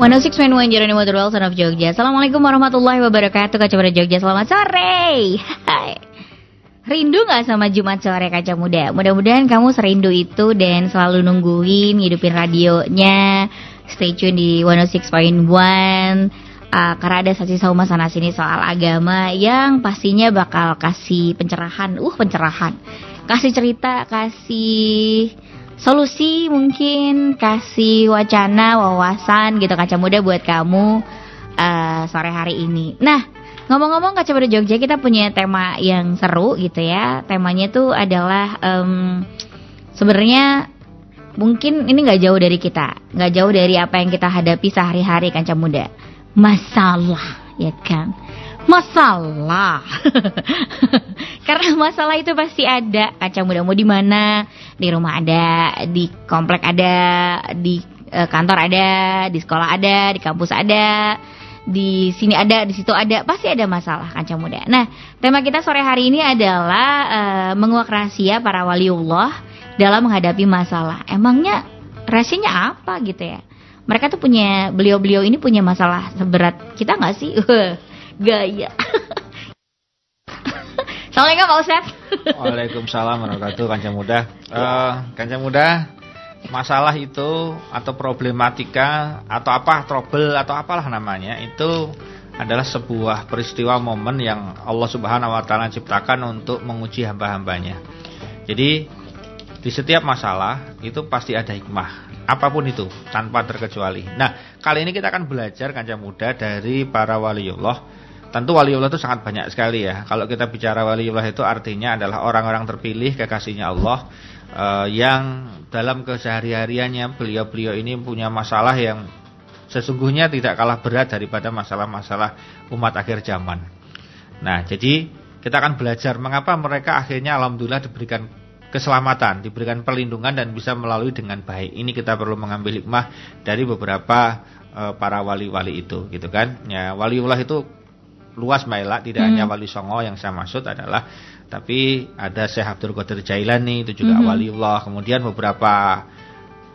106.1 Jeronimo The Son of Jogja. Assalamualaikum warahmatullahi wabarakatuh Kaca Muda Jogja. Selamat sore. Hai. Rindu gak sama Jumat sore Kaca Muda? Mudah-mudahan kamu serindu itu Dan selalu nungguin Hidupin radionya. Stay tune di 106.1 uh, Karena ada saksi sauma sana sini soal agama Yang pastinya bakal kasih pencerahan. Uh pencerahan. Kasih cerita Kasih solusi mungkin kasih wacana wawasan gitu kaca muda buat kamu uh, sore hari ini. Nah ngomong-ngomong kaca muda Jogja kita punya tema yang seru gitu ya. Temanya tuh adalah um, sebenarnya mungkin ini nggak jauh dari kita, nggak jauh dari apa yang kita hadapi sehari-hari kaca muda. Masalah ya kan masalah. Karena masalah itu pasti ada. Kaca muda mau di mana? Di rumah ada, di komplek ada, di uh, kantor ada, di sekolah ada, di kampus ada, di sini ada, di situ ada, pasti ada masalah kaca muda. Nah, tema kita sore hari ini adalah uh, menguak rahasia para waliullah dalam menghadapi masalah. Emangnya rahasianya apa gitu ya? Mereka tuh punya beliau-beliau ini punya masalah seberat kita nggak sih? gaya. Assalamualaikum Pak Ustaz. Waalaikumsalam warahmatullahi Kanca Muda. Uh, Kanca Muda, masalah itu atau problematika atau apa trouble atau apalah namanya itu adalah sebuah peristiwa momen yang Allah Subhanahu wa taala ciptakan untuk menguji hamba-hambanya. Jadi di setiap masalah itu pasti ada hikmah apa pun itu tanpa terkecuali. Nah, kali ini kita akan belajar kanca muda dari para waliullah Tentu waliullah itu sangat banyak sekali ya. Kalau kita bicara waliullah itu artinya adalah orang-orang terpilih kekasihnya Allah uh, yang dalam kesehari-hariannya beliau-beliau ini punya masalah yang sesungguhnya tidak kalah berat daripada masalah-masalah umat akhir zaman. Nah, jadi kita akan belajar mengapa mereka akhirnya alhamdulillah diberikan keselamatan, diberikan perlindungan dan bisa melalui dengan baik. Ini kita perlu mengambil hikmah dari beberapa uh, para wali-wali itu, gitu kan? Ya, waliullah itu luas Maila tidak hmm. hanya Wali Songo yang saya maksud adalah tapi ada Syekh Abdul Qadir Jailani itu juga hmm. waliullah kemudian beberapa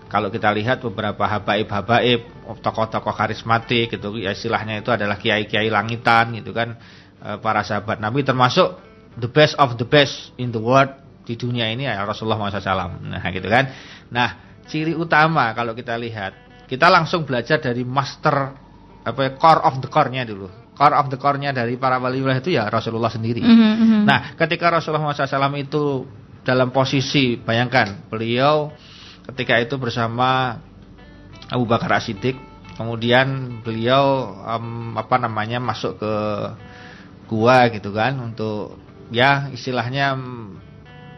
kalau kita lihat beberapa habaib-habaib tokoh-tokoh karismatik gitu ya istilahnya itu adalah kiai-kiai langitan gitu kan e, para sahabat Nabi termasuk the best of the best in the world di dunia ini ya Rasulullah SAW nah gitu kan. Nah ciri utama kalau kita lihat kita langsung belajar dari master apa ya, core of the core-nya dulu core of the core-nya dari para waliullah itu ya Rasulullah sendiri. Mm -hmm. Nah, ketika Rasulullah SAW itu dalam posisi, bayangkan beliau ketika itu bersama Abu Bakar As-Siddiq, kemudian beliau um, apa namanya masuk ke gua gitu kan untuk ya istilahnya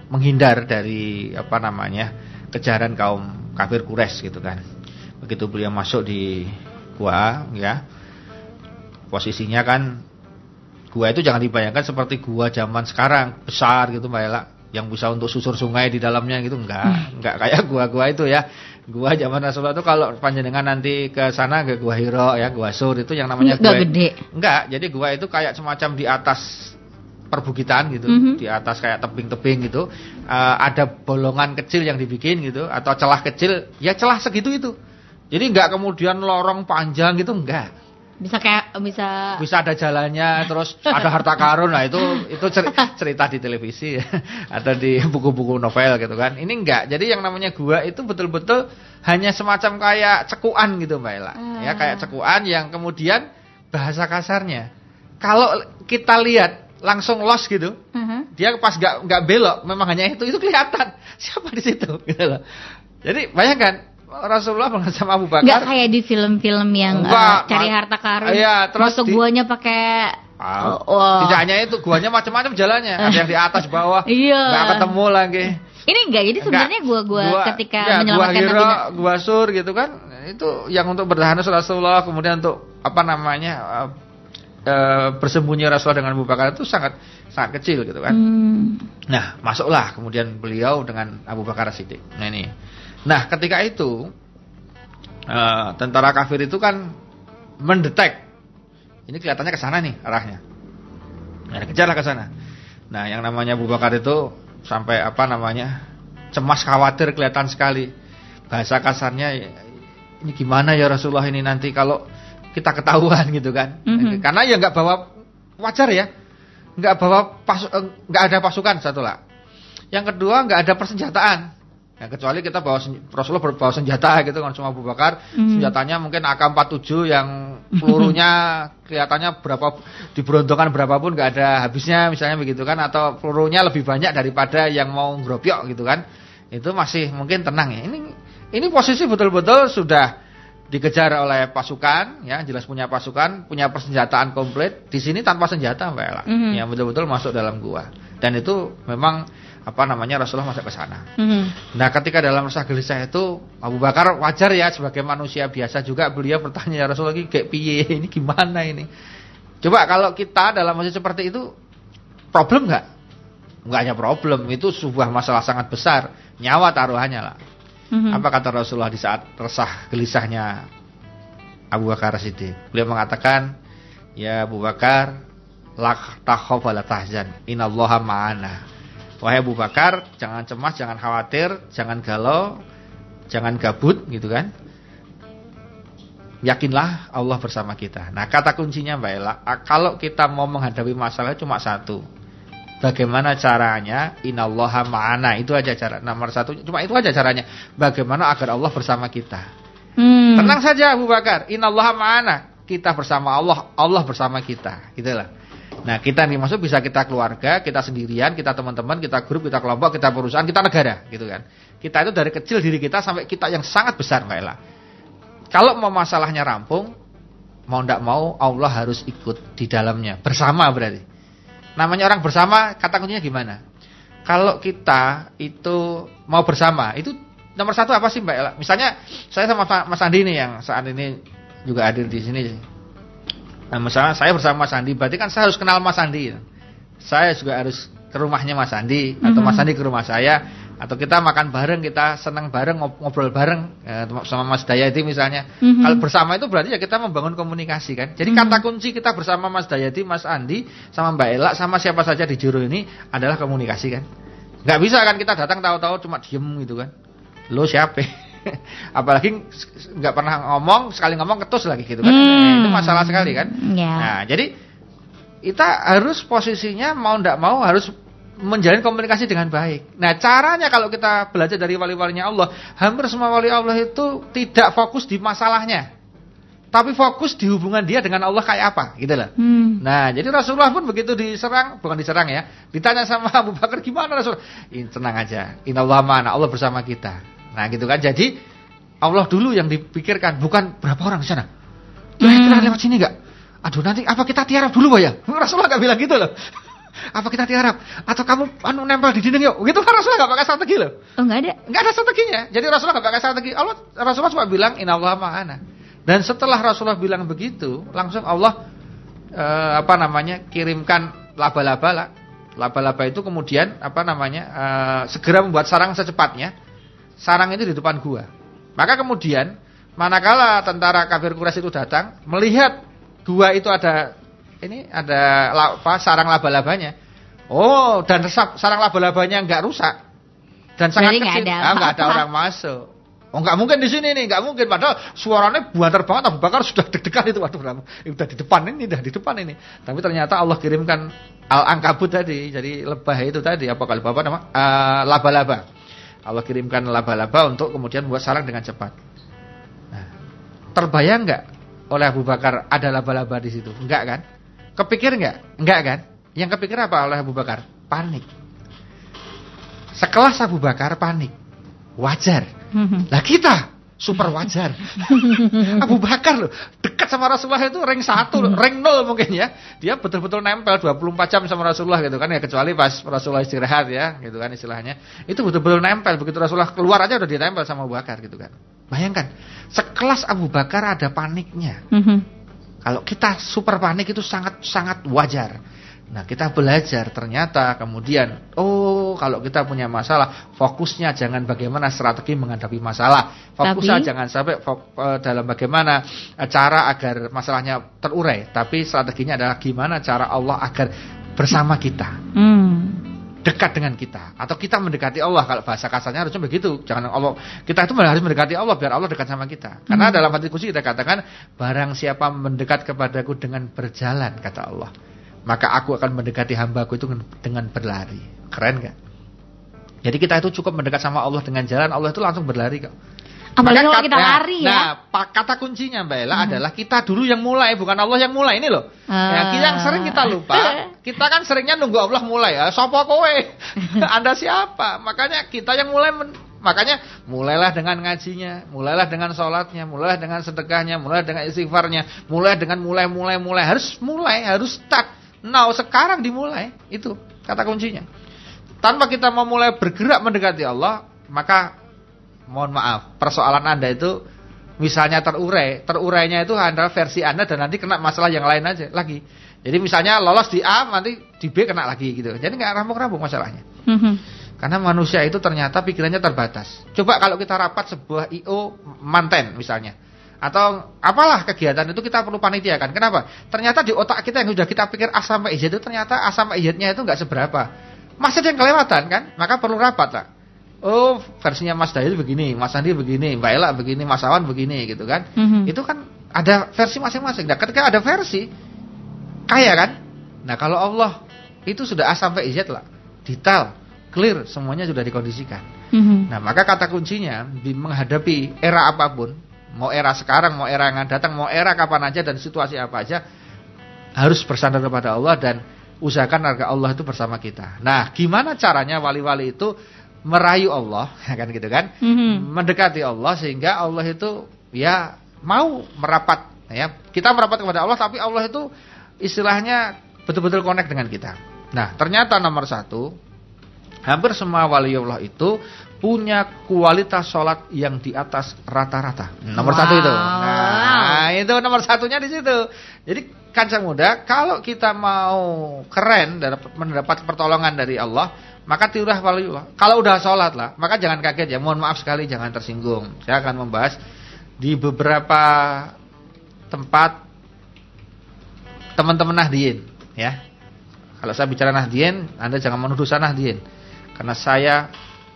menghindar dari apa namanya kejaran kaum kafir Quraisy gitu kan. Begitu beliau masuk di gua ya posisinya kan gua itu jangan dibayangkan seperti gua zaman sekarang besar gitu Mbak Ella. Yang bisa untuk susur sungai di dalamnya gitu enggak. Hmm. enggak kayak gua-gua itu ya. Gua zaman Rasulullah itu kalau panjenengan nanti ke sana ke gua Hiro ya gua Sur itu yang namanya enggak gua gede. Enggak jadi gua itu kayak semacam di atas perbukitan gitu. Mm -hmm. di atas kayak tebing-tebing gitu. Uh, ada bolongan kecil yang dibikin gitu atau celah kecil ya celah segitu itu. Jadi enggak kemudian lorong panjang gitu enggak bisa kayak bisa bisa ada jalannya terus ada harta karun. Nah itu itu cerita di televisi ada di buku-buku novel gitu kan. Ini enggak. Jadi yang namanya gua itu betul-betul hanya semacam kayak cekuan gitu mbak Ella. Hmm. ya kayak cekuan yang kemudian bahasa kasarnya. Kalau kita lihat langsung los gitu uh -huh. dia pas nggak nggak belok memang hanya itu itu kelihatan. Siapa di situ? Gitu loh. Jadi bayangkan Rasulullah sama Abu Bakar. Enggak kayak di film-film yang uh, cari harta karun. Iya, terus masuk guanya pakai oh, wow. Tidak hanya itu, guanya macam-macam jalannya. Ada yang di atas bawah. iya. Enggak ketemu lagi. Ini enggak, jadi sebenarnya gua-gua ketika ya, menyelamatkan gua Hiro, gua Sur gitu kan. Itu yang untuk bertahan Rasulullah, kemudian untuk apa namanya? Uh, uh, bersembunyi Rasulullah dengan Abu Bakar itu sangat sangat kecil gitu kan. Hmm. Nah, masuklah kemudian beliau dengan Abu Bakar Siddiq. Nah ini. Nah, ketika itu uh, tentara kafir itu kan mendetek. Ini kelihatannya ke sana nih arahnya. Nah, kejarlah ke sana. Nah, yang namanya Abu Bakar itu sampai apa namanya? cemas khawatir kelihatan sekali. Bahasa kasarnya ini gimana ya Rasulullah ini nanti kalau kita ketahuan gitu kan. Mm -hmm. Karena ya nggak bawa wajar ya. nggak bawa pas eh, nggak ada pasukan satu lah. Yang kedua nggak ada persenjataan. Ya, kecuali kita bawa Rasulullah bawa senjata gitu kan cuma Abu Bakar, mm. senjatanya mungkin AK-47 yang pelurunya kelihatannya berapa diberontongkan berapapun nggak ada habisnya misalnya begitu kan atau pelurunya lebih banyak daripada yang mau grobyok gitu kan. Itu masih mungkin tenang ya. Ini ini posisi betul-betul sudah dikejar oleh pasukan, ya jelas punya pasukan, punya persenjataan komplit. Di sini tanpa senjata, Mbak Ella, mm -hmm. yang betul-betul masuk dalam gua. Dan itu memang apa namanya Rasulullah masuk ke sana. Mm -hmm. Nah, ketika dalam rasa gelisah itu Abu Bakar wajar ya sebagai manusia biasa juga beliau bertanya ya Rasulullah lagi kayak piye ini gimana ini? Coba kalau kita dalam posisi seperti itu problem nggak? Nggak hanya problem, itu sebuah masalah sangat besar, nyawa taruhannya lah. Mm-hmm. Apa kata Rasulullah di saat resah gelisahnya Abu Bakar Siddiq? Beliau mengatakan, "Ya Abu Bakar, la takhaf wa la tahzan. Innallaha ma'ana." Wahai Abu Bakar, jangan cemas, jangan khawatir, jangan galau, jangan gabut gitu kan. Yakinlah Allah bersama kita. Nah, kata kuncinya Mbak Ella, kalau kita mau menghadapi masalah cuma satu. Bagaimana caranya? Innallaha ma'ana. Itu aja cara nomor satu. Cuma itu aja caranya. Bagaimana agar Allah bersama kita. Hmm. Tenang saja Abu Bakar. Innallaha ma'ana. Kita bersama Allah, Allah bersama kita. Gitulah. Nah, kita nih maksud bisa kita keluarga, kita sendirian, kita teman-teman, kita grup, kita kelompok, kita perusahaan, kita negara, gitu kan. Kita itu dari kecil diri kita sampai kita yang sangat besar, Mbak Ella. Kalau mau masalahnya rampung, mau ndak mau Allah harus ikut di dalamnya, bersama berarti. Namanya orang bersama, kata kuncinya gimana? Kalau kita itu mau bersama, itu nomor satu apa sih Mbak Ella? Misalnya saya sama Mas Andi nih yang saat ini juga hadir di sini. Nah, misalnya saya bersama Mas Andi, berarti kan saya harus kenal Mas Andi. Saya juga harus ke rumahnya Mas Andi atau Mas mhm. Andi ke rumah saya atau kita makan bareng, kita senang bareng, ngobrol bareng ya, sama Mas Dayati misalnya. Mm-hmm. Kalau bersama itu berarti ya kita membangun komunikasi kan. Jadi mm-hmm. kata kunci kita bersama Mas Dayati, Mas Andi, sama Mbak Ella, sama siapa saja di juru ini adalah komunikasi kan. Gak bisa kan kita datang tahu-tahu cuma diem gitu kan. Lo siapa? Apalagi nggak pernah ngomong, sekali ngomong ketus lagi gitu kan. Mm. itu masalah sekali kan. Yeah. Nah, jadi kita harus posisinya mau ndak mau harus menjalin komunikasi dengan baik. Nah, caranya kalau kita belajar dari wali-walinya Allah, hampir semua wali Allah itu tidak fokus di masalahnya. Tapi fokus di hubungan dia dengan Allah kayak apa, gitu loh. Hmm. Nah, jadi Rasulullah pun begitu diserang, bukan diserang ya, ditanya sama Abu Bakar gimana Rasul? Ini tenang aja, Allah mana, Allah bersama kita. Nah, gitu kan. Jadi Allah dulu yang dipikirkan, bukan berapa orang di sana. Kira-kira hmm. lewat sini enggak? Aduh, nanti apa kita tiarap dulu ya? Rasulullah enggak bilang gitu loh. Apa kita tiarap? Atau kamu anu nempel di dinding yuk? Gitu kan Rasulullah nggak pakai strategi loh. Oh nggak ada? Nggak ada strateginya. Jadi Rasulullah nggak pakai strategi. Allah Rasulullah cuma bilang Allah ma'ana. Dan setelah Rasulullah bilang begitu, langsung Allah eh, apa namanya kirimkan laba-laba lah. Laba-laba itu kemudian apa namanya eh, segera membuat sarang secepatnya. Sarang itu di depan gua. Maka kemudian manakala tentara kafir Quraisy itu datang melihat gua itu ada ini ada apa, sarang laba-labanya. Oh, dan sarang laba-labanya nggak rusak. Dan sangat Jadi kecil. Ada, ah, ada orang masuk. Oh nggak mungkin di sini nih, nggak mungkin. Padahal suaranya buantar banget. Abu Bakar sudah deg-degan itu. Waduh, udah di depan ini, udah di depan ini. Tapi ternyata Allah kirimkan al-angkabut tadi, jadi lebah itu tadi. Apa kalau bapak nama? Uh, laba-laba. Allah kirimkan laba-laba untuk kemudian buat sarang dengan cepat. Nah, terbayang nggak oleh Abu Bakar ada laba-laba di situ? Enggak kan? Kepikir nggak? Enggak kan? Yang kepikir apa oleh Abu Bakar? Panik. Sekelas Abu Bakar panik. Wajar. Lah kita super wajar. Abu Bakar loh, dekat sama Rasulullah itu ring satu, ring nol mungkin ya. Dia betul-betul nempel 24 jam sama Rasulullah gitu kan ya, kecuali pas Rasulullah istirahat ya, gitu kan istilahnya. Itu betul-betul nempel, begitu Rasulullah keluar aja udah ditempel sama Abu Bakar gitu kan. Bayangkan, sekelas Abu Bakar ada paniknya. Kalau kita super panik itu sangat sangat wajar. Nah, kita belajar ternyata kemudian oh kalau kita punya masalah, fokusnya jangan bagaimana strategi menghadapi masalah. Fokusnya tapi, jangan sampai fok, uh, dalam bagaimana uh, cara agar masalahnya terurai, tapi strateginya adalah gimana cara Allah agar bersama kita. Hmm. dekat dengan kita atau kita mendekati Allah kalau bahasa kasarnya harusnya begitu jangan Allah kita itu harus mendekati Allah biar Allah dekat sama kita karena hmm. dalam hati kursi kita katakan barang siapa mendekat kepadaku dengan berjalan kata Allah maka aku akan mendekati hambaku itu dengan berlari keren gak jadi kita itu cukup mendekat sama Allah dengan jalan Allah itu langsung berlari kok Apalagi kalau kita lari ya. Nah, kata kuncinya Mbak Ella hmm. adalah kita dulu yang mulai, bukan Allah yang mulai ini loh. Uh. Ya, yang sering kita lupa, kita kan seringnya nunggu Allah mulai ya. Sopo kowe? Anda siapa? Makanya kita yang mulai makanya mulailah dengan ngajinya, mulailah dengan sholatnya, mulailah dengan sedekahnya, mulailah dengan istighfarnya, mulai dengan mulai mulai mulai harus mulai, harus start. Now sekarang dimulai itu kata kuncinya. Tanpa kita mau mulai bergerak mendekati Allah, maka mohon maaf, persoalan Anda itu misalnya terurai, terurainya itu adalah versi Anda dan nanti kena masalah yang lain aja lagi. Jadi misalnya lolos di A, nanti di B kena lagi gitu. Jadi nggak rampung-rampung masalahnya. Mm-hmm. Karena manusia itu ternyata pikirannya terbatas. Coba kalau kita rapat sebuah IO manten misalnya. Atau apalah kegiatan itu kita perlu panitia kan. Kenapa? Ternyata di otak kita yang sudah kita pikir A sampai Z itu ternyata A sampai Z-nya itu nggak seberapa. Masih ada yang kelewatan kan? Maka perlu rapat lah. Oh versinya Mas Dahil begini, Mas Andi begini, Mbak Ella begini, Mas Awan begini gitu kan. Mm -hmm. Itu kan ada versi masing-masing. Nah ketika ada versi, kaya kan. Nah kalau Allah itu sudah A sampai Z lah. Detail, clear, semuanya sudah dikondisikan. Mm -hmm. Nah maka kata kuncinya di menghadapi era apa pun, mau era sekarang, mau era yang datang, mau era kapan aja dan situasi apa aja, harus bersandar kepada Allah dan usahakan agar Allah itu bersama kita. Nah gimana caranya wali-wali itu merayu Allah, kan gitu kan, mm-hmm. mendekati Allah sehingga Allah itu ya mau merapat, ya kita merapat kepada Allah, tapi Allah itu istilahnya betul-betul connect dengan kita. Nah ternyata nomor satu, hampir semua wali Allah itu punya kualitas sholat yang di atas rata-rata. Nomor wow. satu itu. Nah itu nomor satunya di situ. Jadi kancang muda, kalau kita mau keren dan mendapat pertolongan dari Allah, maka tiurah waliullah. Kalau udah sholat lah, maka jangan kaget ya. Mohon maaf sekali, jangan tersinggung. Saya akan membahas di beberapa tempat teman-teman Nahdien, ya. Kalau saya bicara Nahdien, Anda jangan menuduh saya Nahdien. Karena saya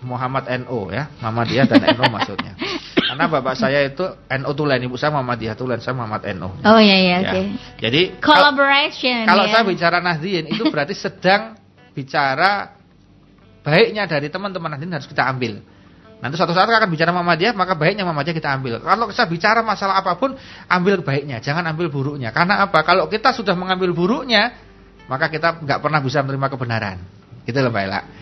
Muhammad NO ya, Muhammadiyah dan NO maksudnya. Karena bapak saya itu NO Tulen, ibu saya Muhammadiyah Tulen, saya Muhammad NO. Oh iya iya, ya. oke. Okay. Jadi collaboration. Kalau, ya. saya bicara Nahdien itu berarti sedang bicara baiknya dari teman-teman Nahdien harus kita ambil. Nanti suatu saat akan bicara Muhammadiyah, maka baiknya Muhammadiyah kita ambil. Kalau kita bicara masalah apa pun, ambil baiknya, jangan ambil buruknya. Karena apa? Kalau kita sudah mengambil buruknya, maka kita nggak pernah bisa menerima kebenaran. Gitu loh Mbak.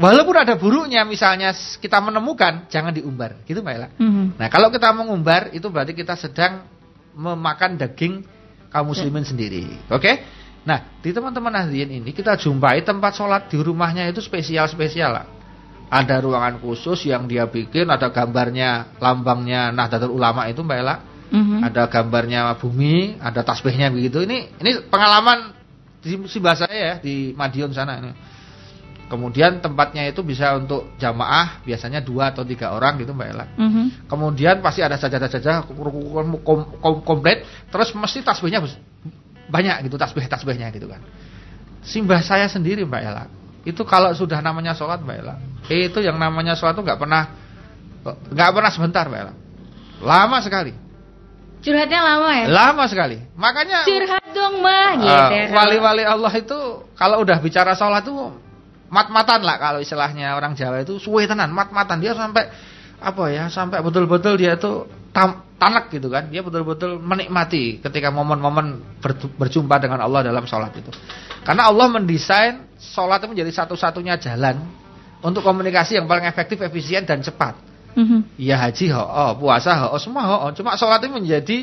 Walaupun ada buruknya, misalnya kita menemukan, jangan diumbar. Gitu Mbak Ella. Mm -hmm. Nah kalau kita mengumbar, itu berarti kita sedang memakan daging kaum muslimin yeah. sendiri. Oke? Okay? Nah, di teman-teman Nahdien ini kita jumpai tempat sholat di rumahnya itu spesial-spesial lah. Ada ruangan khusus yang dia bikin, ada gambarnya, lambangnya Nahdlatul Ulama itu Mbak Ella. Mm -hmm. Ada gambarnya bumi, ada tasbihnya begitu. Ini ini pengalaman di Simbah saya ya, di Madiun sana ini. Kemudian tempatnya itu bisa untuk jamaah biasanya dua atau tiga orang gitu Mbak Ella. Mm -hmm. Kemudian pasti ada sajadah-sajadah komplit, terus mesti tasbihnya banyak gitu tasbih-tasbihnya gitu kan. Simbah saya sendiri Mbak Ella, itu kalau sudah namanya sholat Mbak Ella, itu yang namanya sholat itu nggak pernah nggak pernah sebentar Mbak Ella, lama sekali. Curhatnya lama ya? Lama sekali. Makanya curhat dong mah. Uh, wali-wali Allah itu kalau udah bicara sholat tuh mat-matan lah kalau istilahnya orang Jawa itu suwe tenan, mat-matan dia sampai apa ya, sampai betul-betul dia itu tam, tanak gitu kan. Dia betul-betul menikmati ketika momen-momen berjumpa dengan Allah dalam sholat itu. Karena Allah mendesain sholat itu menjadi satu-satunya jalan untuk komunikasi yang paling efektif, efisien dan cepat. Mm -hmm. Ya haji ho, oh, puasa ho, oh, semua ho. Oh. Cuma sholat itu menjadi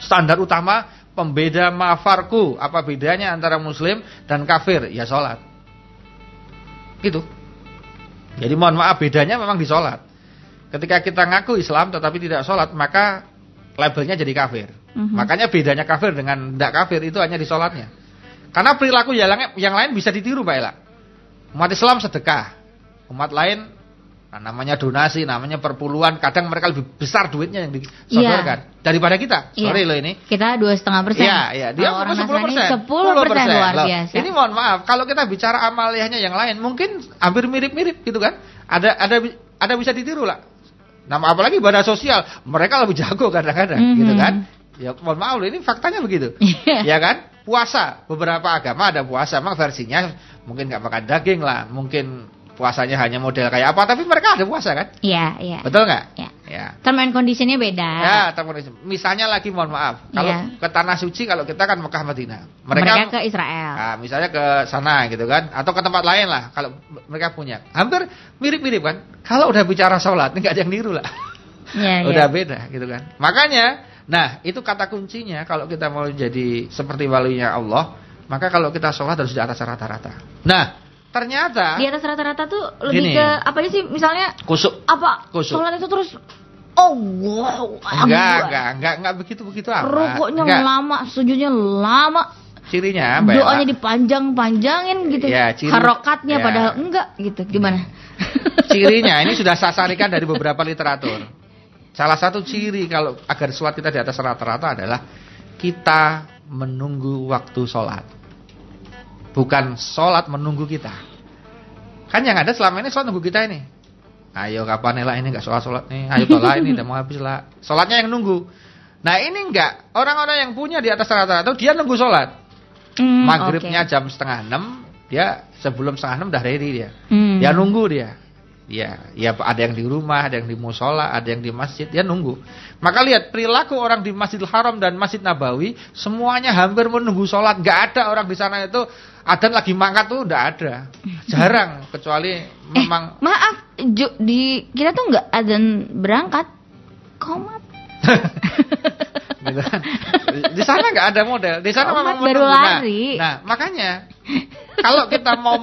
standar utama pembeda mafarku. Apa bedanya antara muslim dan kafir? Ya sholat. Gitu. Jadi mohon maaf bedanya memang di sholat. Ketika kita ngaku Islam tetapi tidak sholat, maka labelnya jadi kafir. Mm -hmm. Makanya bedanya kafir dengan tidak kafir itu hanya di sholatnya. Karena perilaku yang, yang lain bisa ditiru Pak Ela. Umat Islam sedekah. Umat lain Nah, namanya donasi, namanya perpuluhan, kadang mereka lebih besar duitnya yang disodorkan Iya. daripada kita. Iya. Sorry loh ini. Kita dua setengah persen. Iya, iya. Dia orang sepuluh persen. 10 persen luar Loh, biasa. Ini mohon maaf, kalau kita bicara amaliyahnya yang lain, mungkin hampir mirip-mirip gitu kan. Ada ada ada bisa ditiru lah. Nama apalagi ibadah sosial, mereka lebih jago kadang-kadang, Mhm. gitu kan. Ya mohon maaf loh, ini faktanya begitu. Iya. ya kan? Puasa, beberapa agama ada puasa, memang versinya mungkin nggak makan daging lah, mungkin puasanya hanya model kayak apa, tapi mereka ada puasa kan? Iya, iya. Betul nggak? Ya. Ya. Term and conditionnya beda. Ya, teman misalnya lagi mohon maaf, kalau Iya. ke tanah suci kalau kita kan Mekah Madinah. Mereka, ke Israel. Nah, misalnya ke sana gitu kan, atau ke tempat lain lah kalau mereka punya. Hampir mirip-mirip kan. Kalau udah bicara sholat, ini nggak ada yang niru lah. Iya, iya. udah beda gitu kan. Makanya, nah itu kata kuncinya kalau kita mau jadi seperti walinya Allah, maka kalau kita sholat harus di atas rata-rata. Nah, ternyata Di atas rata-rata tuh lebih Gini. ke apa aja sih? Misalnya kusuk apa? Kusuk. Sholat itu terus oh wow. enggak, enggak, enggak, enggak begitu-begitu amat. Rukuknya Enggak. lama, sujudnya lama, Cirinya, Mbak doanya Ella, dipanjang-panjangin gitu. Ya, ciri- Harokatnya ya. padahal enggak gitu. Gimana? cirinya ini sudah saya sarikan dari beberapa literatur. Salah satu ciri kalau agar sholat kita di atas rata-rata adalah kita menunggu waktu sholat. Bukan sholat menunggu kita. Kan yang ada selama ini sholat nunggu kita ini. Ayo kapan lah ini nggak sholat sholat nih. Ayo tolah ini udah mau habis lah. Sholatnya yang nunggu. Nah ini enggak. Orang-orang yang punya di atas rata-rata dia nunggu sholat. Hmm, Maghribnya oke. jam setengah enam. Dia sebelum setengah enam udah ready dia. Hmm. Ya nunggu dia. Ya, ya ada yang di rumah, ada yang di musola, ada yang di masjid, dia nunggu. Maka lihat perilaku orang di Masjidil Haram dan Masjid Nabawi, semuanya hampir menunggu sholat. Gak ada orang di sana itu adan lagi mangkat tuh, nggak ada, jarang. Kecuali memang Eh, maaf, Ju, di kita tuh enggak adzan berangkat. Komat. gitu kan. Di sana nggak ada model. Di sana Komat memang baru menunggu. Nah, lari. Nah, makanya kalau kita mau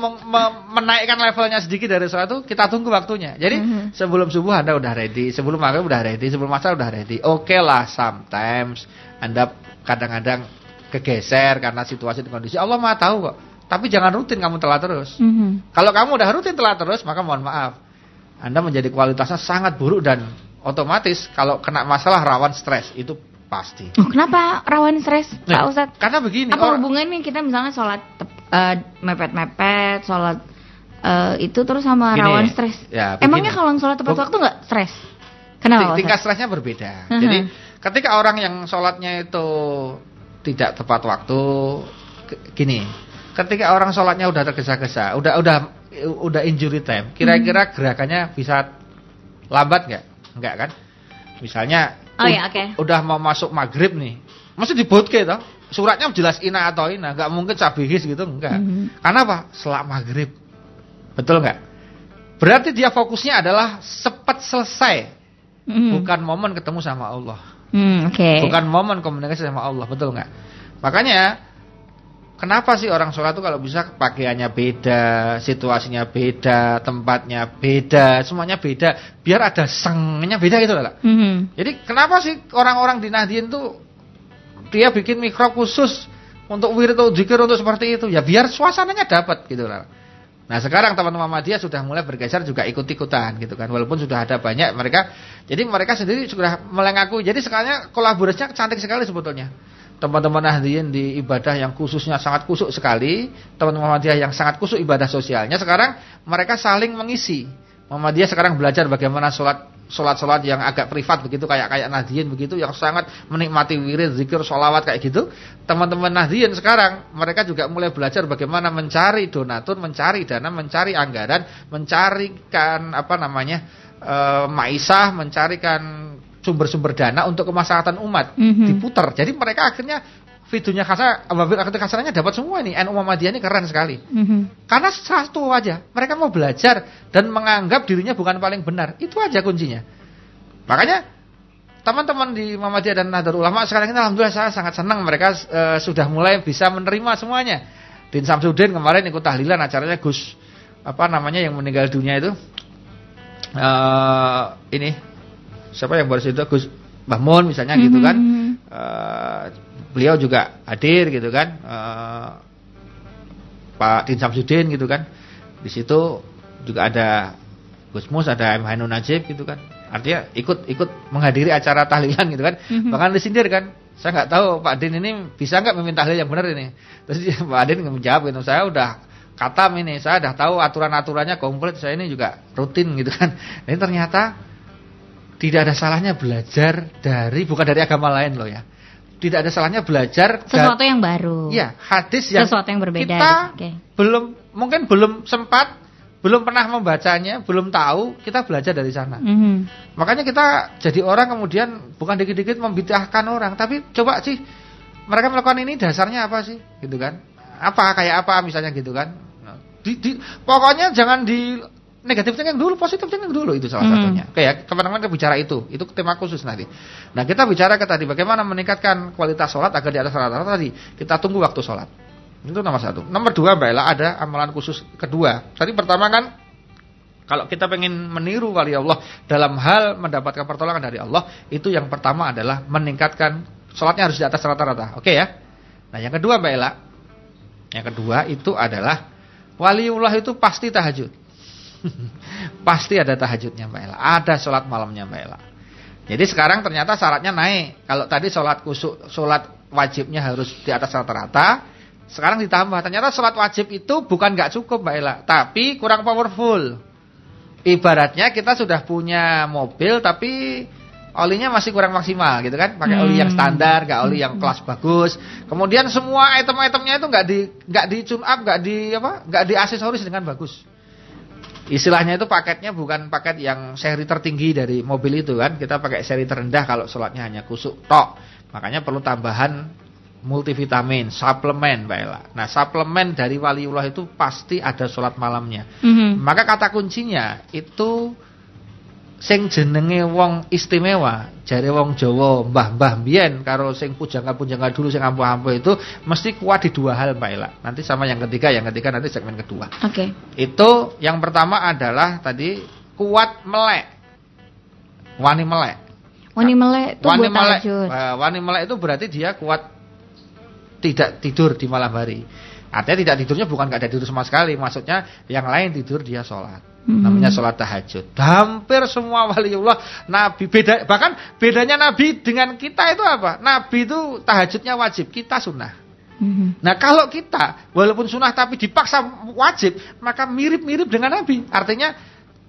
menaikkan levelnya sedikit dari itu, kita tunggu waktunya. Jadi Mhm. sebelum subuh Anda udah ready, sebelum maghrib udah ready, sebelum asar udah ready. Oke lah, sometimes Anda kadang-kadang kegeser karena situasi dan kondisi. Allah mah tahu kok. Tapi jangan rutin kamu telat terus. Mhm. Kalau kamu udah rutin telat terus, maka mohon maaf. Anda menjadi kualitasnya sangat buruk dan otomatis kalau kena masalah rawan stres itu pasti. Oh, kenapa rawan stres, Pak Nah, Ustadz? Karena begini, Apa orang- hubungannya kita misalnya sholat tep- eh, mepet-mepet, sholat eh, itu terus sama Gini, rawan stres? ya, begini. Emangnya kalau sholat tepat waktu nggak stres? Kenapa? Tingkat Ustadz? stresnya berbeda. Mhm. Jadi ketika orang yang sholatnya itu tidak tepat waktu, gini, ketika orang sholatnya udah tergesa-gesa, udah udah udah injury time, kira-kira Hmm. gerakannya bisa lambat nggak? Nggak kan? Misalnya, Oh ud- ya, oke. udah mau masuk maghrib nih, mesti dibotke toh? Suratnya jelas ina atau ina, nggak mungkin sabihis gitu, enggak. Mhm. Karena apa? Selat maghrib, betul nggak? Berarti dia fokusnya adalah cepat selesai. Mhm. Bukan momen ketemu sama Allah. Hmm, Oke. Bukan momen komunikasi sama Allah, betul nggak? Makanya kenapa sih orang sholat itu kalau bisa pakaiannya beda, situasinya beda, tempatnya beda, semuanya beda, biar ada sengnya beda gitu loh. Mhm. Jadi kenapa sih orang-orang di Nahdien tuh dia bikin mikro khusus untuk wirid atau zikir untuk seperti itu? Ya biar suasananya dapat gitu loh. Nah sekarang teman-teman Muhammadiyah sudah mulai bergeser juga ikut-ikutan gitu kan Walaupun sudah ada banyak mereka Jadi mereka sendiri sudah mulai ngaku Jadi sekarang kolaborasinya cantik sekali sebetulnya Teman-teman Nahdien di ibadah yang khususnya sangat kusuk sekali Teman-teman Muhammadiyah yang sangat kusuk ibadah sosialnya Sekarang mereka saling mengisi Muhammadiyah sekarang belajar bagaimana sholat sholat-sholat yang agak privat begitu kayak kayak Nahdien begitu yang sangat menikmati wirid, zikir, sholawat kayak gitu. Teman-teman Nahdien sekarang mereka juga mulai belajar bagaimana mencari donatur, mencari dana, mencari anggaran, mencarikan apa namanya eh, maisah, mencarikan sumber-sumber dana untuk kemaslahatan umat Mhm. diputar. Jadi mereka akhirnya videonya kasar, akhirnya kasarnya dapat semua ini. NU Muhammadiyah ini keren sekali. Mhm. Karena satu aja, mereka mau belajar dan menganggap dirinya bukan paling benar. Itu aja kuncinya. Makanya teman-teman di Muhammadiyah dan Nahdlatul Ulama sekarang ini alhamdulillah saya sangat senang mereka eh, sudah mulai bisa menerima semuanya. Din Samsudin kemarin ikut tahlilan acaranya Gus apa namanya yang meninggal dunia itu eh ini siapa yang baru itu Gus Bahmun misalnya gitu kan. Eh, beliau juga hadir gitu kan. Eh, Pak Din Samsudin gitu kan. Di situ juga ada Gusmus, ada MH Nur Najib gitu kan. Artinya ikut ikut menghadiri acara tahlilan gitu kan. Mhm. Bahkan disindir kan. Saya nggak tahu Pak Din ini bisa nggak meminta tahlil yang benar ini. Terus Pak Din menjawab gitu, saya udah katam ini, saya udah tahu aturan-aturannya komplit, saya ini juga rutin gitu kan. Ini ternyata tidak ada salahnya belajar dari bukan dari agama lain loh ya. Tidak ada salahnya belajar Sesuatu yang baru. Iya, hadis yang Sesuatu yang berbeda. Kita Oke. belum mungkin belum sempat, belum pernah membacanya, belum tahu, kita belajar dari sana. Mhm. Makanya kita jadi orang kemudian bukan dikit-dikit membid'ahkan orang, tapi coba sih mereka melakukan ini dasarnya apa sih? Gitu kan? Apa kayak apa misalnya gitu kan? Di, di, pokoknya jangan di negatif thinking dulu, positif thinking dulu itu salah Hmm. satunya. Oke ya, ke mana-mana kita bicara itu, itu tema khusus nanti. Nah kita bicara ke tadi bagaimana meningkatkan kualitas sholat agar di atas rata-rata tadi. Kita tunggu waktu sholat. Itu nomor satu. Nomor dua Mbak Ella ada amalan khusus kedua. Tadi pertama kan kalau kita pengen meniru wali Allah dalam hal mendapatkan pertolongan dari Allah, itu yang pertama adalah meningkatkan sholatnya harus di atas rata-rata. Oke ya. Nah yang kedua Mbak Ella, yang kedua itu adalah waliullah itu pasti tahajud. pasti ada tahajudnya Mbak Ella, ada sholat malamnya Mbak Ella. Jadi sekarang ternyata syaratnya naik. Kalau tadi sholat kusuk, sholat wajibnya harus di atas rata-rata, sekarang ditambah. Ternyata sholat wajib itu bukan nggak cukup Mbak Ella, tapi kurang powerful. Ibaratnya kita sudah punya mobil tapi olinya masih kurang maksimal gitu kan, pakai oli yang Hmm. standar, nggak oli yang kelas bagus. Kemudian semua item-itemnya itu nggak di nggak di tune up, nggak di apa, nggak di aksesoris dengan bagus. Istilahnya itu paketnya bukan paket yang seri tertinggi dari mobil itu kan. Kita pakai seri terendah kalau sholatnya hanya kusuk tok. Makanya perlu tambahan multivitamin, suplemen Mbak Ella. Nah suplemen dari waliullah itu pasti ada sholat malamnya. Mhm. Maka kata kuncinya itu sing jenenge wong istimewa, jare wong Jawa, mbah-mbah mbiyen karo sing pujangga-pujangga dulu sing ampuh-ampuh itu mesti kuat di dua hal Mbak Ella. Nanti sama yang ketiga, yang ketiga nanti segmen kedua. Oke. Itu yang pertama adalah tadi kuat melek. Wani melek. Wani melek tuh Wani buat melek. tahajud. wani melek itu berarti dia kuat tidak tidur di malam hari. Artinya tidak tidurnya bukan nggak ada tidur sama sekali, maksudnya yang lain tidur dia sholat. Hmm. Namanya sholat tahajud. Hampir semua waliullah Nabi beda bahkan bedanya Nabi dengan kita itu apa? Nabi itu tahajudnya wajib, kita sunnah. Mhm. Nah kalau kita walaupun sunnah tapi dipaksa wajib, maka mirip-mirip dengan Nabi. Artinya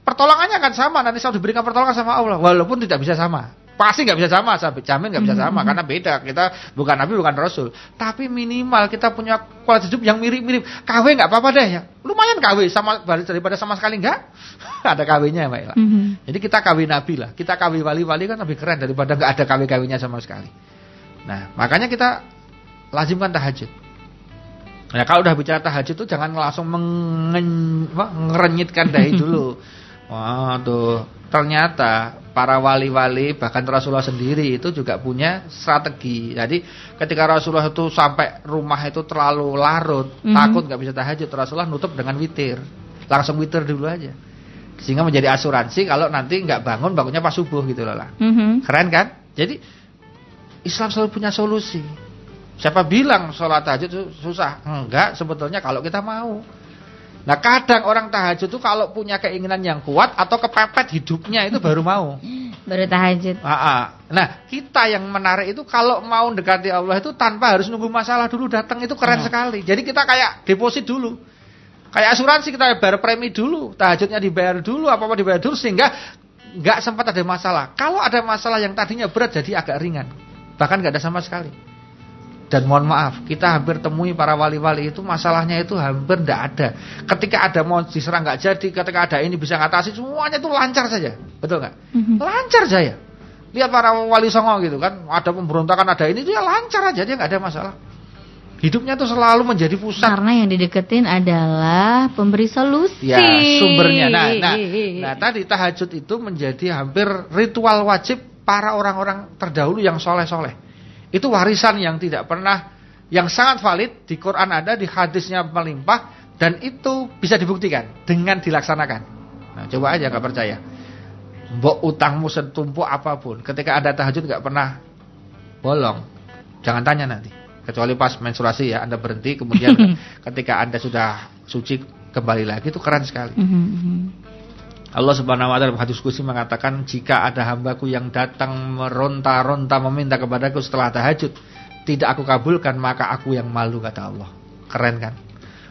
pertolongannya akan sama. Nanti saya diberikan pertolongan sama Allah, walaupun tidak bisa sama. Pasti nggak bisa sama, saya jamin nggak bisa sama karena beda. Kita bukan Nabi, bukan Rasul. Tapi minimal kita punya kualitas hidup yang mirip-mirip. KW nggak apa-apa deh ya. Lumayan KW sama daripada sama sekali nggak. ada KW-nya Mbak Ella. Mhm. Jadi kita KW Nabi lah. Kita KW wali-wali kan lebih keren daripada nggak ada KW-KW-nya sama sekali. Nah, makanya kita lazimkan tahajud. Nah, kalau udah bicara tahajud itu jangan langsung mengen, apa, ngerenyitkan dahi dulu. Wah, tuh ternyata para wali-wali bahkan Rasulullah sendiri itu juga punya strategi. Jadi ketika Rasulullah itu sampai rumah itu terlalu larut, Mhm. takut nggak bisa tahajud, Rasulullah nutup dengan witir. Langsung witir dulu aja. Sehingga menjadi asuransi kalau nanti nggak bangun bangunnya pas subuh gitu loh lah. Mhm. Keren kan? Jadi Islam selalu punya solusi. Siapa bilang sholat tahajud itu susah? Enggak, sebetulnya kalau kita mau. Nah kadang orang tahajud itu kalau punya keinginan yang kuat atau kepepet hidupnya itu baru mau. Baru tahajud. Ah, ah. Nah kita yang menarik itu kalau mau mendekati Allah itu tanpa harus nunggu masalah dulu datang itu keren Ya. sekali. Jadi kita kayak deposit dulu. Kayak asuransi kita bayar premi dulu, tahajudnya dibayar dulu, apa-apa dibayar dulu sehingga nggak sempat ada masalah. Kalau ada masalah yang tadinya berat jadi agak ringan. Bahkan nggak ada sama sekali. Dan mohon maaf, kita hampir temui para wali-wali itu masalahnya itu hampir tidak ada. Ketika ada mau diserang nggak jadi, ketika ada ini bisa ngatasi, semuanya itu lancar saja. Betul nggak? Mhm. Lancar saja. Lihat para wali songo gitu kan, ada pemberontakan, ada ini, dia lancar aja, dia nggak ada masalah. Hidupnya tuh selalu menjadi pusat. Karena yang dideketin adalah pemberi solusi. Ya, sumbernya. Nah, nah, nah tadi tahajud itu menjadi hampir ritual wajib para orang-orang terdahulu yang soleh-soleh. Itu warisan yang tidak pernah, yang sangat valid di Quran ada, di hadisnya melimpah, dan itu bisa dibuktikan dengan dilaksanakan. Nah, coba aja nggak percaya. Mbok utangmu setumpuk apa pun, ketika ada tahajud nggak pernah bolong. Jangan tanya nanti. Kecuali pas menstruasi ya, Anda berhenti, kemudian ketika Anda sudah suci kembali lagi itu keren sekali. Mhm, mhm. Allah Subhanahu wa taala hadis kursi mengatakan jika ada hambaku yang datang meronta-ronta meminta kepadaku setelah tahajud, tidak aku kabulkan maka aku yang malu kata Allah. Keren kan?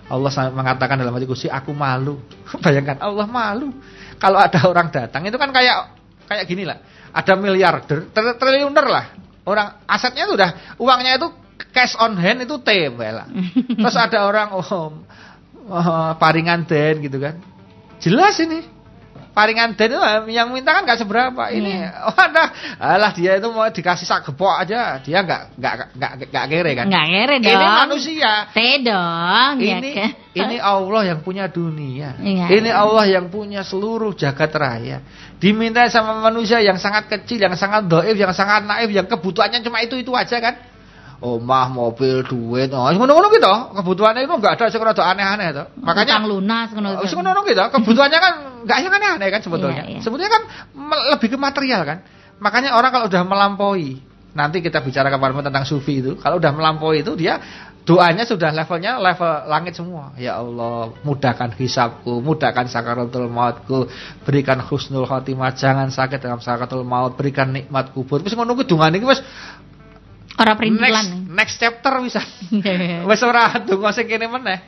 Allah mengatakan dalam hadis kursi aku malu. Bayangkan Allah malu. Kalau ada orang datang itu kan kayak kayak gini lah. Ada miliarder, triliuner lah. Orang asetnya itu udah uangnya itu cash on hand itu T lah. Terus ada orang oh, oh paringan den gitu kan. Jelas ini paringan den itu yang minta kan nggak seberapa. Ini yeah. oh ada alah dia itu mau dikasih sak gepok aja, dia nggak nggak nggak nggak kere kan. Nggak kere dong. Ini manusia. Teh dong. Ya ini ya ini Allah yang punya dunia. Yeah. Ini Allah yang punya seluruh jagat raya. Diminta sama manusia yang sangat kecil, yang sangat doif, yang sangat naif, yang kebutuhannya cuma itu itu aja kan omah, mobil, duit. Oh, ngono-ngono gitu. Kebutuhannya itu enggak ada sing rada aneh-aneh to. Makanya Utang lunas ngono. Oh, ngono gitu. Kebutuhannya kan enggak yang aneh-aneh kan sebetulnya. Iya, iya. Sebetulnya kan lebih ke material kan. Makanya orang kalau udah melampaui, nanti kita bicara kemarin tentang sufi itu, kalau udah melampaui itu dia doanya sudah levelnya level langit semua. Ya Allah, mudahkan hisabku, mudahkan sakaratul mautku, berikan husnul khotimah, jangan sakit dalam sakaratul maut, berikan nikmat kubur. Wis ngono ku dungane iki wis Ora perintilan. Next, next chapter bisa. Wes ora donga sing kene meneh.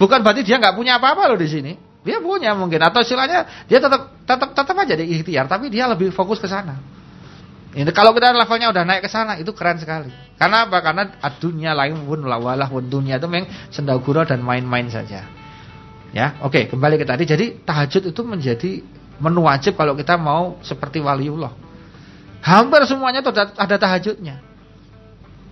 Bukan berarti dia nggak punya apa-apa loh di sini. Dia punya mungkin atau istilahnya dia tetap tetap tetap aja di ikhtiar tapi dia lebih fokus ke sana. Ini kalau kita levelnya udah naik ke sana itu keren sekali. Karena apa? Karena dunia lain pun lawalah pun dunia itu memang sendagura dan main-main saja. Ya, oke, kembali ke tadi. Jadi tahajud itu menjadi menu wajib kalau kita mau seperti waliullah. Hampir semuanya itu ada, ada tahajudnya.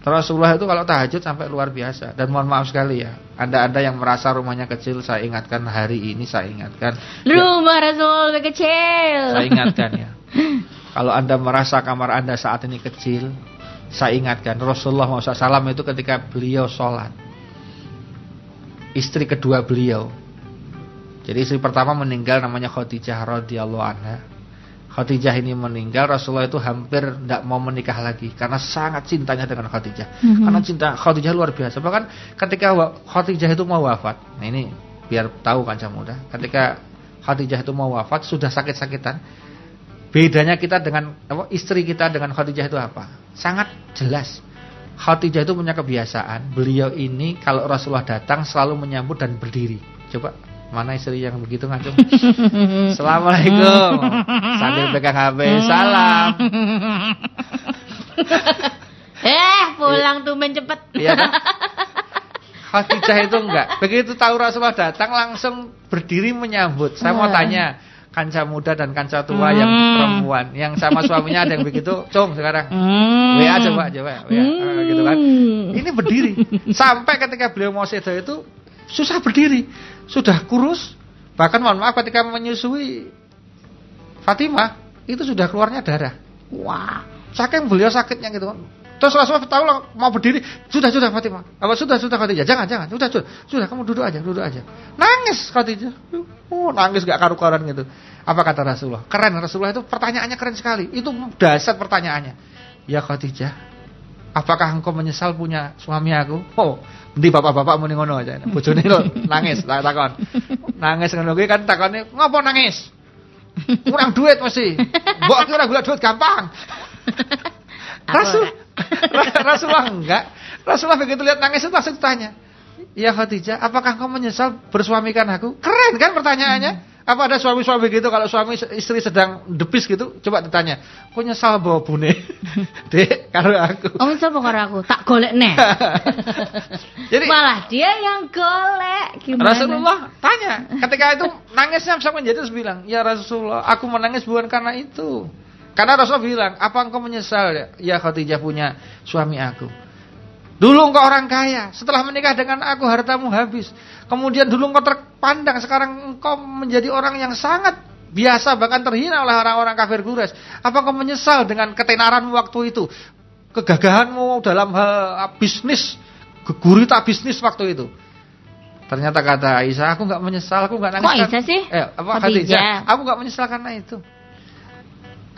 Rasulullah itu kalau tahajud sampai luar biasa. Dan mohon maaf sekali ya Anda-anda yang merasa rumahnya kecil saya ingatkan hari ini saya ingatkan. Rumah ya, Rasul kecil. Saya ingatkan ya. Kalau Anda merasa kamar Anda saat ini kecil Saya ingatkan. Rasulullah SAW itu ketika beliau sholat Istri kedua beliau. Jadi istri pertama meninggal namanya Khadijah radhiyallahu anha Khadijah ini meninggal, Rasulullah itu hampir tidak mau menikah lagi karena sangat cintanya dengan Khadijah. Mm -hmm. Karena cinta Khadijah luar biasa. Bahkan ketika Khadijah itu mau wafat, nah ini biar tahu kanca muda, ketika Khadijah itu mau wafat sudah sakit-sakitan. Bedanya kita dengan apa, istri kita dengan Khadijah itu apa? Sangat jelas. Khadijah itu punya kebiasaan, beliau ini kalau Rasulullah datang selalu menyambut dan berdiri. Coba Mana istri yang begitu ngacung? Assalamualaikum. Sambil pegang HP. Salam. eh, pulang tuh cepet. Iya kan? Khadijah itu enggak. Begitu tahu Rasulullah datang langsung berdiri menyambut. Saya mau tanya, kanca muda dan kanca tua hmm. yang perempuan yang sama suaminya ada yang begitu cung sekarang hmm. WA coba coba WA hmm. gitu kan ini berdiri sampai ketika beliau mau sedo itu susah berdiri sudah kurus, bahkan mohon maaf ketika menyusui Fatimah itu sudah keluarnya darah. Wah, saking beliau sakitnya gitu. Terus Rasulullah tahu lah mau berdiri, sudah sudah Fatimah. Apa sudah sudah Khadijah? Jangan jangan, sudah sudah. Sudah kamu duduk aja, duduk aja. Nangis Khadijah. Oh, nangis gak karu-karuan gitu. Apa kata Rasulullah? Keren Rasulullah itu pertanyaannya keren sekali. Itu dasar pertanyaannya. Ya Khadijah, apakah engkau menyesal punya suami aku? Oh, Ndi bapak-bapak muni ngono aja. Bojone lho nangis tak takon. Nangis ngono kuwi kan takone ngopo nangis? Kurang duit mesti. Mbok ki ora golek duit gampang. Rasul Rasulullah enggak. Rasulullah begitu lihat nangis itu langsung tanya. Ya Khadijah, apakah kau menyesal bersuamikan aku? Keren kan pertanyaannya? Apa ada suami-suami gitu kalau suami istri sedang depis gitu, coba ditanya. Kok nyesal bawa bune? Dek, karo aku. Oh, nyesal karo aku? Tak golek nih. Jadi malah dia yang golek. Gimana? Rasulullah tanya, ketika itu nangisnya sampai menjadi terus bilang, "Ya Rasulullah, aku menangis bukan karena itu." Karena Rasulullah bilang, "Apa engkau menyesal ya, ya Khadijah punya suami aku?" Dulu engkau orang kaya, setelah menikah dengan aku hartamu habis. Kemudian dulu engkau terpandang, sekarang engkau menjadi orang yang sangat biasa bahkan terhina oleh orang-orang kafir Quraisy. Apa engkau menyesal dengan ketenaranmu waktu itu? Kegagahanmu dalam hal bisnis, gurita bisnis waktu itu. Ternyata kata Aisyah, aku nggak menyesal, aku nggak nangis. Kok Aisyah sih? Eh, apa Khadijah? Aku nggak menyesal karena itu.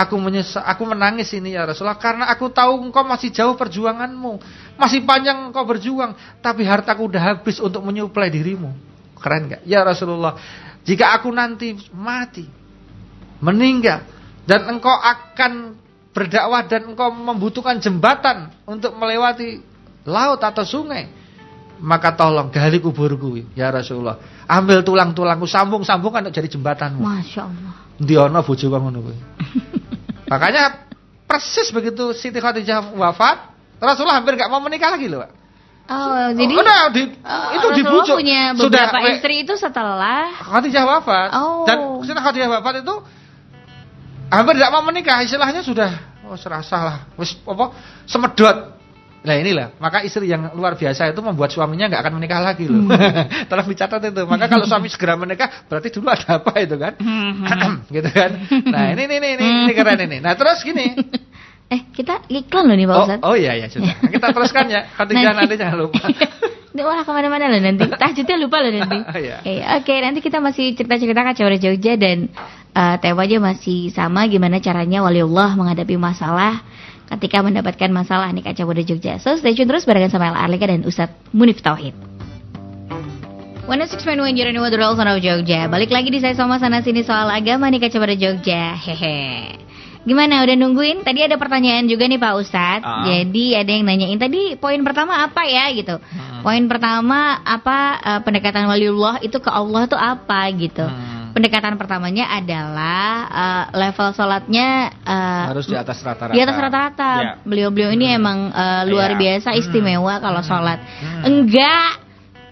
Aku menyesal, aku menangis ini ya Rasulullah karena aku tahu engkau masih jauh perjuanganmu, masih panjang engkau berjuang, tapi hartaku udah habis untuk menyuplai dirimu. Keren gak? Ya Rasulullah, jika aku nanti mati, meninggal dan engkau akan berdakwah dan engkau membutuhkan jembatan untuk melewati laut atau sungai, maka tolong gali kuburku ya Rasulullah. Ambil tulang-tulangku sambung-sambungkan untuk jadi jembatanmu. Masya Allah. Di ono bojo. Makanya persis begitu Siti Khadijah wafat, Rasulullah hampir nggak mau menikah lagi loh, Pak. Oh, jadi udah di, uh, itu dibujuk. punya beberapa sudah, istri itu setelah Khadijah wafat. Oh. Dan setelah Khadijah wafat itu hampir tidak mau menikah, istilahnya sudah oh serasa lah, wis apa semedot. Nah inilah, maka istri yang luar biasa itu membuat suaminya nggak akan menikah lagi loh. Hmm. Tolong dicatat itu. Maka kalau suami segera menikah, berarti dulu ada apa itu kan? Hmm. gitu kan? Nah ini ini ini ini, ini keren ini. Nah terus gini. Eh kita iklan loh nih Pak Ustadz. Oh, oh iya ya sudah. Kita teruskan ya. Khadijah nanti, nanti jangan lupa. Wah ke mana-mana loh nanti. Tahajudnya lupa loh nanti. oh, iya. Eh, Oke okay, nanti kita masih cerita-cerita kacau Jogja dan uh, temanya masih sama gimana caranya waliullah menghadapi masalah ketika mendapatkan masalah nih kacau Jogja. So stay tune terus barengan sama El Arlika dan Ustadz Munif Tauhid. One six point one Jeremy Wadrol Jogja. Balik lagi di saya sama sana sini soal agama nih kacau Jogja. Hehe. Gimana udah nungguin? Tadi ada pertanyaan juga nih Pak Ustadz. Uh. Jadi ada yang nanyain tadi poin pertama apa ya gitu. Hmm. Poin pertama apa uh, pendekatan waliullah itu ke Allah tuh apa gitu. Hmm. Pendekatan pertamanya adalah uh, level sholatnya uh, harus di atas rata-rata. Di atas rata-rata. Yeah. Beliau-beliau ini hmm. emang uh, luar yeah. biasa hmm. istimewa hmm. kalau sholat. Hmm. Enggak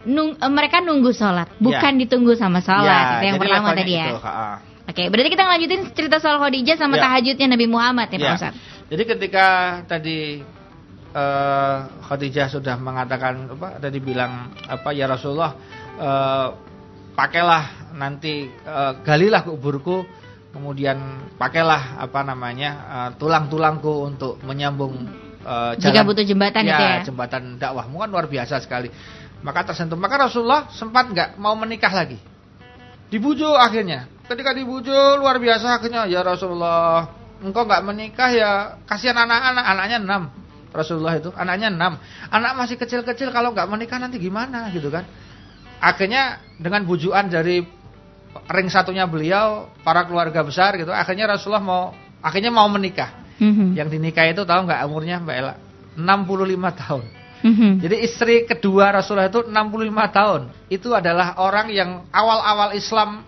nung, mereka nunggu sholat, bukan yeah. ditunggu sama sholat. Itu yang pertama tadi ya. Itu, Oke, berarti kita lanjutin cerita soal Khadijah sama ya. tahajudnya Nabi Muhammad ya, ya. Pak Ustaz. Jadi ketika tadi uh, Khadijah sudah mengatakan apa tadi bilang apa ya Rasulullah uh, pakailah nanti uh, galilah kuburku kemudian pakailah apa namanya uh, tulang-tulangku untuk menyambung uh, jalan, jika butuh jembatan ya, itu ya? jembatan dakwahmu kan luar biasa sekali. Maka tersentuh. Maka Rasulullah sempat nggak mau menikah lagi? Dibujuk akhirnya Ketika dibujuk luar biasa akhirnya ya Rasulullah, engkau nggak menikah ya kasihan anak-anak, anaknya enam. Rasulullah itu anaknya enam, anak masih kecil-kecil kalau nggak menikah nanti gimana gitu kan? Akhirnya dengan bujuan dari ring satunya beliau, para keluarga besar gitu, akhirnya Rasulullah mau akhirnya mau menikah. Mm -hmm. Yang dinikah itu tahu nggak umurnya Mbak Ella? 65 tahun. Mm -hmm. Jadi istri kedua Rasulullah itu 65 tahun. Itu adalah orang yang awal-awal Islam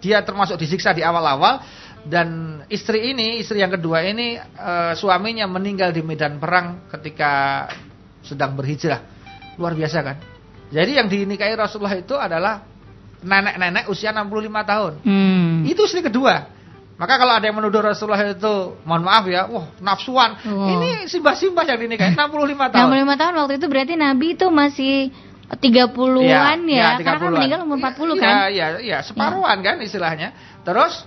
dia termasuk disiksa di awal-awal dan istri ini, istri yang kedua ini e, suaminya meninggal di medan perang ketika sedang berhijrah. Luar biasa kan? Jadi yang dinikahi Rasulullah itu adalah nenek-nenek usia 65 tahun. Hmm. Itu istri kedua. Maka kalau ada yang menuduh Rasulullah itu, mohon maaf ya, wah nafsuan. Oh. Ini simbah-simbah yang dinikahi 65 tahun. 65 tahun waktu itu berarti Nabi itu masih 30-an ya, ya, ya 30 karena kan meninggal umur 40 ya, kan? Iya, iya, iya, separuhan ya. kan istilahnya. Terus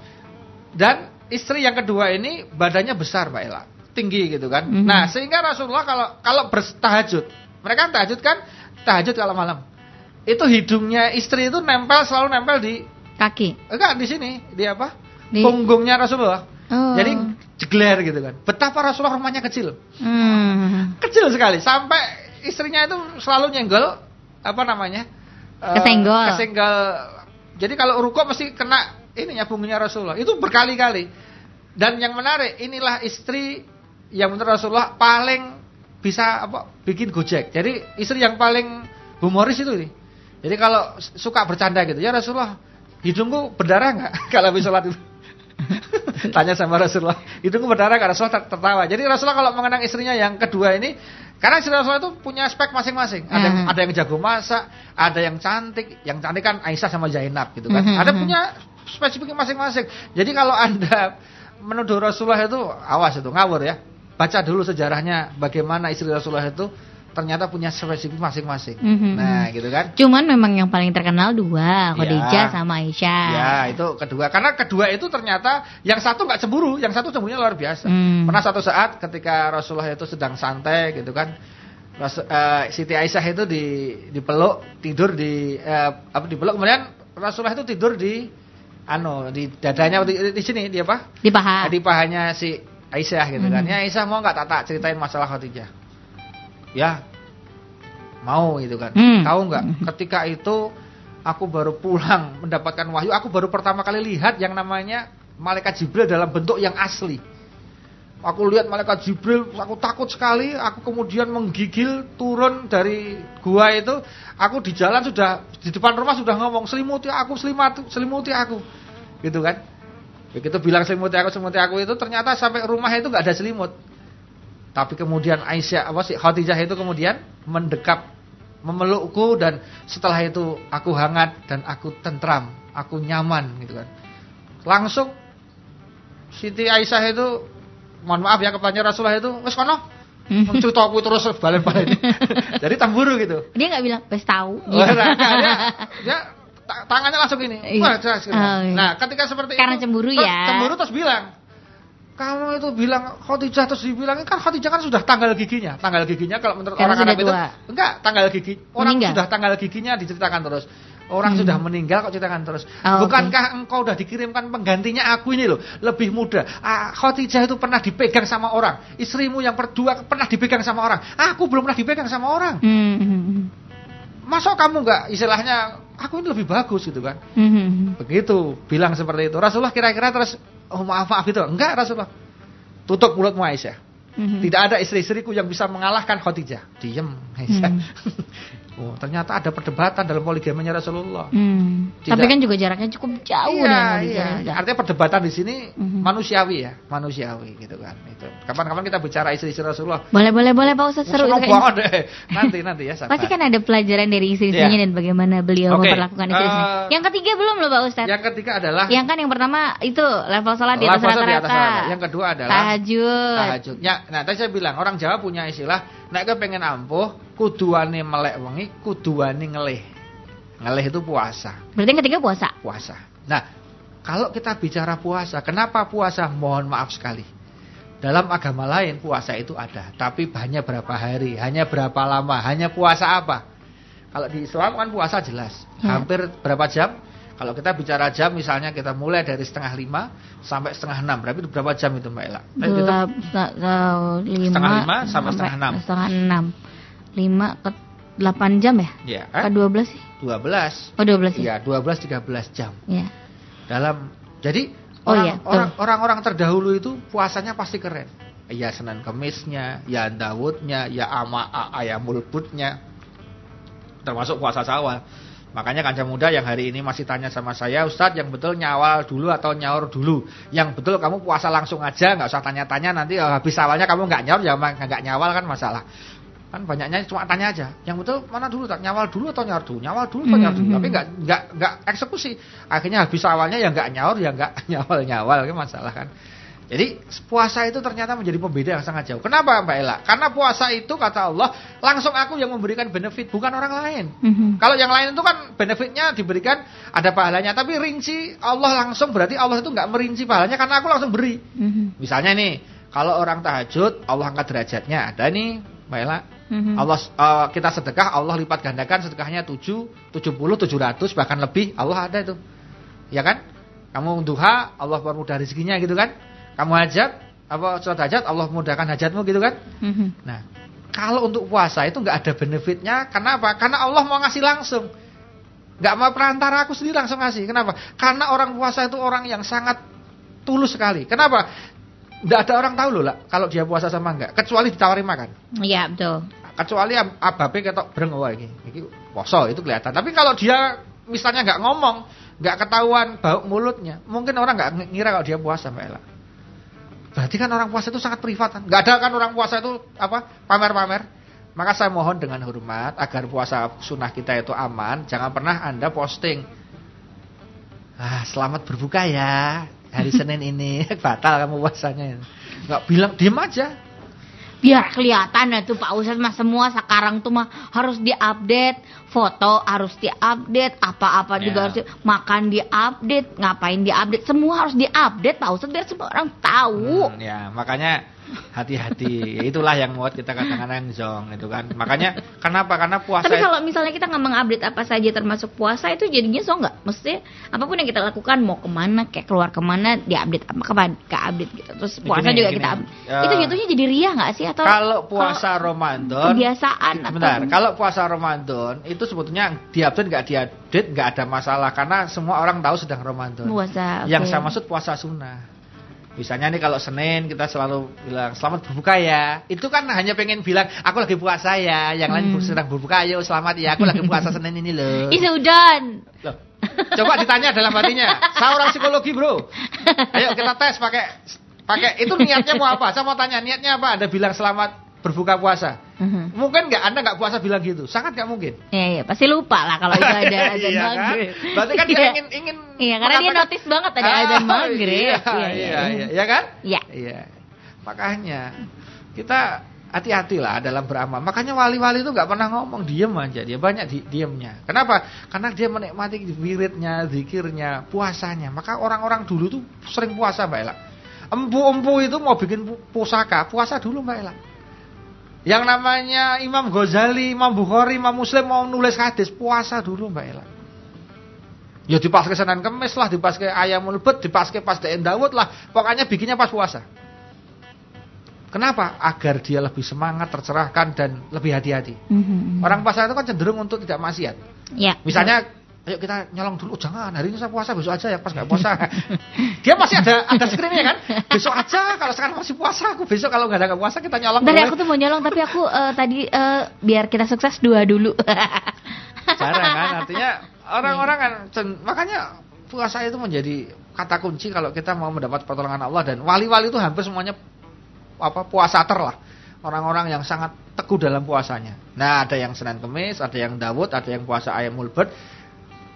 dan istri yang kedua ini badannya besar Mbak Ella, tinggi gitu kan. Mm -hmm. Nah, sehingga Rasulullah kalau kalau bertahajud, mereka kan tahajud kan tahajud kalau malam. Itu hidungnya istri itu nempel selalu nempel di kaki. Enggak, di sini, di apa? Di... Punggungnya Rasulullah. Oh. Jadi jegler gitu kan. Betapa Rasulullah rumahnya kecil. Hmm. Kecil sekali sampai istrinya itu selalu nyenggol apa namanya? Uh, kesenggol. Kesenggol. Jadi kalau ruko mesti kena ini ya punggungnya Rasulullah. Itu berkali-kali. Dan yang menarik, inilah istri yang menurut Rasulullah paling bisa apa bikin gojek. Jadi istri yang paling humoris itu nih. Jadi kalau suka bercanda gitu, ya Rasulullah, hidungku berdarah nggak kalau habis sholat itu? Tanya sama Rasulullah, hidungku berdarah nggak? Rasulullah tertawa. Jadi Rasulullah kalau mengenang istrinya yang kedua ini, karena istri Rasulullah itu punya spek masing-masing. Ada yang, ada yang jago masak, ada yang cantik. Yang cantik kan Aisyah sama Zainab gitu kan. Hmm, ada hmm, punya spesifik masing-masing. Jadi kalau Anda menuduh Rasulullah itu awas itu ngawur ya. Baca dulu sejarahnya bagaimana istri Rasulullah itu ternyata punya spesifik masing-masing. Mm -hmm. Nah, gitu kan. Cuman memang yang paling terkenal dua, Khadijah ya, sama Aisyah. Ya, itu kedua. Karena kedua itu ternyata yang satu nggak cemburu, yang satu cemburunya luar biasa. Mm. Pernah satu saat ketika Rasulullah itu sedang santai gitu kan. Rasul, uh, Siti Aisyah itu di dipeluk tidur di uh, apa dipeluk kemudian Rasulullah itu tidur di anu di dadanya di, di sini di apa? Di paha. Di pahanya si Aisyah gitu mm -hmm. kan. Ya Aisyah mau nggak tak tak ceritain masalah Khadijah ya mau gitu kan. Hmm. Tahu nggak? Ketika itu aku baru pulang mendapatkan wahyu, aku baru pertama kali lihat yang namanya malaikat Jibril dalam bentuk yang asli. Aku lihat malaikat Jibril, aku takut sekali. Aku kemudian menggigil turun dari gua itu. Aku di jalan sudah di depan rumah sudah ngomong selimuti aku, selimuti, selimuti aku, gitu kan? Begitu bilang selimuti aku, selimuti aku itu ternyata sampai rumah itu nggak ada selimut. Tapi kemudian Aisyah apa sih Khadijah itu kemudian mendekap memelukku dan setelah itu aku hangat dan aku tentram, aku nyaman gitu kan. Langsung Siti Aisyah itu mohon maaf ya kepada Rasulullah itu wes kono Cerita aku terus balik-balik. Jadi tamburu gitu. Dia nggak bilang, wes tahu. Nah, dia, dia tangannya langsung ini. Iya. Wah, jelas, gitu. Oh, iya. Nah, ketika seperti Karena itu, cemburu terus ya. Cemburu terus bilang, kamu itu bilang Khadijah terus dibilang kan Khadijah kan sudah tanggal giginya. Tanggal giginya kalau menurut Karena orang sudah Arab itu enggak tanggal gigi. Orang Meninggal. sudah tanggal giginya diceritakan terus. Orang Hmm. sudah meninggal kok ceritakan terus. Oh, Bukankah engkau udah dikirimkan penggantinya aku ini loh, lebih muda. Ah, Khadijah itu pernah dipegang sama orang. Istrimu yang berdua pernah dipegang sama orang. Aku belum pernah dipegang sama orang. Hmm, hmm, hmm. Masa kamu nggak istilahnya aku ini lebih bagus gitu kan? Hmm, hmm, hmm. Begitu bilang seperti itu. Rasulullah kira-kira terus oh maaf maaf itu. Enggak Rasulullah. Tutup mulutmu Aisyah. Hmm. Tidak ada istri-istriku yang bisa mengalahkan Khadijah. Diem Aisyah. Hmm. oh, ternyata ada perdebatan dalam poligaminya Rasulullah. Hmm. Tidak. Tapi kan juga jaraknya cukup jauh iya, iya. Khadijah. Artinya perdebatan di sini Mhm. manusiawi ya, manusiawi gitu kan. Itu. Kapan-kapan kita bicara istri-istri Rasulullah. Boleh, boleh, boleh Pak Ustadz seru kayaknya. banget deh. Nanti nanti ya. sabar. Pasti kan ada pelajaran dari istri-istrinya Iya. dan bagaimana beliau Oke, memperlakukan istri-istrinya. eh, yang ketiga belum loh Pak Ustadz. Yang ketiga adalah Yang kan yang pertama itu level sholat di atas rata-rata. Yang kedua adalah tahajud. tahajud. Ya, nah tadi saya bilang orang Jawa punya istilah nek pengen ampuh kuduane melek wengi, kuduane ngelih. Ngelih itu puasa, Berarti yang ketiga puasa. puasa. Nah, kalau kita bicara puasa, kenapa puasa? Mohon maaf sekali. Dalam agama lain puasa itu ada, tapi hanya berapa hari, hanya berapa lama, hanya puasa apa? Kalau di Islam kan puasa jelas, Ya. hampir berapa jam? Kalau kita bicara jam, misalnya kita mulai dari setengah lima sampai setengah enam, berarti itu berapa jam itu Mbak Ella? Kita ke- lima, Setengah lima sampai setengah enam. Setengah enam. Lima ke delapan jam ya? Ya, Ke dua belas sih? 12. Oh dua belas ya? Iya, 12 13 jam. Iya. Dalam jadi Oh, orang, iya, orang orang-orang terdahulu itu puasanya pasti keren. Ya Senin Kemisnya, ya Dawudnya, ya ama ayamul budnya. Termasuk puasa Syawal. Makanya kanca muda yang hari ini masih tanya sama saya, Ustadz yang betul nyawal dulu atau nyaur dulu? Yang betul kamu puasa langsung aja, nggak usah tanya-tanya nanti eh, habis awalnya kamu nggak nyaur ya nggak nyawal kan masalah. Kan banyaknya cuma tanya aja. Yang betul mana dulu tak nyawal dulu atau nyaur dulu? Nyawal dulu atau nyaur dulu? Hmm. Tapi nggak nggak nggak eksekusi. Akhirnya habis awalnya ya nggak nyaur ya nggak nyawal-nyawal kan masalah kan. Jadi puasa itu ternyata menjadi pembeda yang sangat jauh. Kenapa Mbak Ella? Karena puasa itu kata Allah langsung aku yang memberikan benefit bukan orang lain. Mhm. Kalau yang lain itu kan benefitnya diberikan ada pahalanya, tapi rinci Allah langsung berarti Allah itu nggak merinci pahalanya karena aku langsung beri. Mhm. Misalnya nih, kalau orang tahajud Allah angkat derajatnya ada nih, Mbak Ella. Mhm. Allah eh, kita sedekah Allah lipat gandakan sedekahnya 7, 70, 700 bahkan lebih Allah ada itu. Ya kan? Kamu duha Allah permudah rezekinya gitu kan? Kamu hajat apa sholat hajat Allah mudahkan hajatmu gitu kan? Mhm. Nah, kalau untuk puasa itu nggak ada benefitnya, kenapa? Karena Allah mau ngasih langsung. Nggak mau perantara aku sendiri langsung ngasih. Kenapa? Karena orang puasa itu orang yang sangat tulus sekali. Kenapa? Nggak ada orang tahu loh lah kalau dia puasa sama enggak, kecuali ditawari makan. Iya betul. Kecuali ab- ababe ketok breng wah iki. Iki poso itu kelihatan. Tapi kalau dia misalnya nggak ngomong, nggak ketahuan bau mulutnya, mungkin orang nggak ngira kalau dia puasa, Mbak Ella. Berarti kan orang puasa itu sangat privat kan. Nggak ada kan orang puasa itu apa pamer-pamer. Maka saya mohon dengan hormat agar puasa sunnah kita itu aman, jangan pernah Anda posting. Ah, selamat berbuka ya. Hari Senin ini batal kamu puasanya. Nggak bilang diem aja. Biar kelihatan ya tuh Pak Ustadz mah semua sekarang tuh mah harus diupdate foto harus diupdate apa-apa juga Ya. harus di- makan diupdate ngapain diupdate semua harus diupdate Pak Ustadz biar semua orang tahu. Hmm, ya, makanya hati-hati. Itulah yang membuat kita kadang-kadang zong itu kan. Makanya kenapa? Karena puasa Tapi kalau misalnya kita nggak mengupdate apa saja termasuk puasa itu jadinya so nggak? Maksudnya apa pun yang kita lakukan mau ke mana, kayak keluar ke mana, diupdate apa kapan, ke update gitu. Terus puasa Gini, juga gini. kita. Ya. Itu jatuhnya jadi ria nggak sih atau kalau puasa Ramadan kebiasaan atau Bentar, kalau puasa Ramadan itu sebetulnya diupdate nggak diupdate nggak ada masalah karena semua orang tahu sedang Ramadan. puasa? Yang oke. saya maksud puasa sunnah. Misalnya nih kalau Senin kita selalu bilang selamat berbuka ya. Itu kan hanya pengen bilang aku lagi puasa ya. Yang lain Hmm. sedang berbuka ayo selamat ya. Aku lagi puasa Senin ini loh. Ih sudan. Loh, Coba ditanya dalam hatinya. Saya orang psikologi bro. Ayo kita tes pakai pakai itu niatnya mau apa? Saya mau tanya niatnya apa? Anda bilang selamat berbuka puasa. Mhm. Mungkin nggak Anda nggak puasa bilang gitu. Sangat nggak mungkin. Iya, iya, pasti lupa lah kalau itu ada azan Iya kan? maghrib. Berarti kan dia Iya. ingin ingin Iya, karena dia notice banget ada Ah, azan maghrib. Iya, iya, iya, iya kan? Iya. Iya. Makanya kita hati-hati lah dalam beramal. Makanya wali-wali itu nggak pernah ngomong, diem aja. Dia banyak di, diemnya. Kenapa? Karena dia menikmati wiridnya, zikirnya, puasanya. Maka orang-orang dulu tuh sering puasa, Mbak Ella. Empu-empu itu mau bikin pu- pusaka, puasa dulu, Mbak Ella. Yang namanya Imam Ghazali, Imam Bukhari, Imam Muslim mau nulis hadis, puasa dulu, Mbak Ella. Ya dipaske Senin Kemis lah, dipaske Ayamul Bed, dipaske pas Daen Dawud lah. Pokoknya bikinnya pas puasa. Kenapa? Agar dia lebih semangat, tercerahkan dan lebih hati-hati. Mhm. Orang puasa itu kan cenderung untuk tidak maksiat. Ya. Misalnya, ayo kita nyolong dulu, "Oh, jangan hari ini saya puasa, besok aja ya pas nggak puasa. dia masih ada ada screennya kan? Besok aja, kalau sekarang masih puasa, aku besok kalau nggak ada nggak puasa kita nyolong. Dari boleh." aku tuh mau nyolong tapi aku eh, tadi eh, biar kita sukses dua dulu. Jarang kan, artinya orang-orang kan, makanya puasa itu menjadi kata kunci kalau kita mau mendapat pertolongan Allah dan wali-wali itu hampir semuanya apa puasater lah. Orang-orang yang sangat teguh dalam puasanya. Nah, ada yang Senin Kemis, ada yang Dawud, ada yang puasa Ayamul Bed.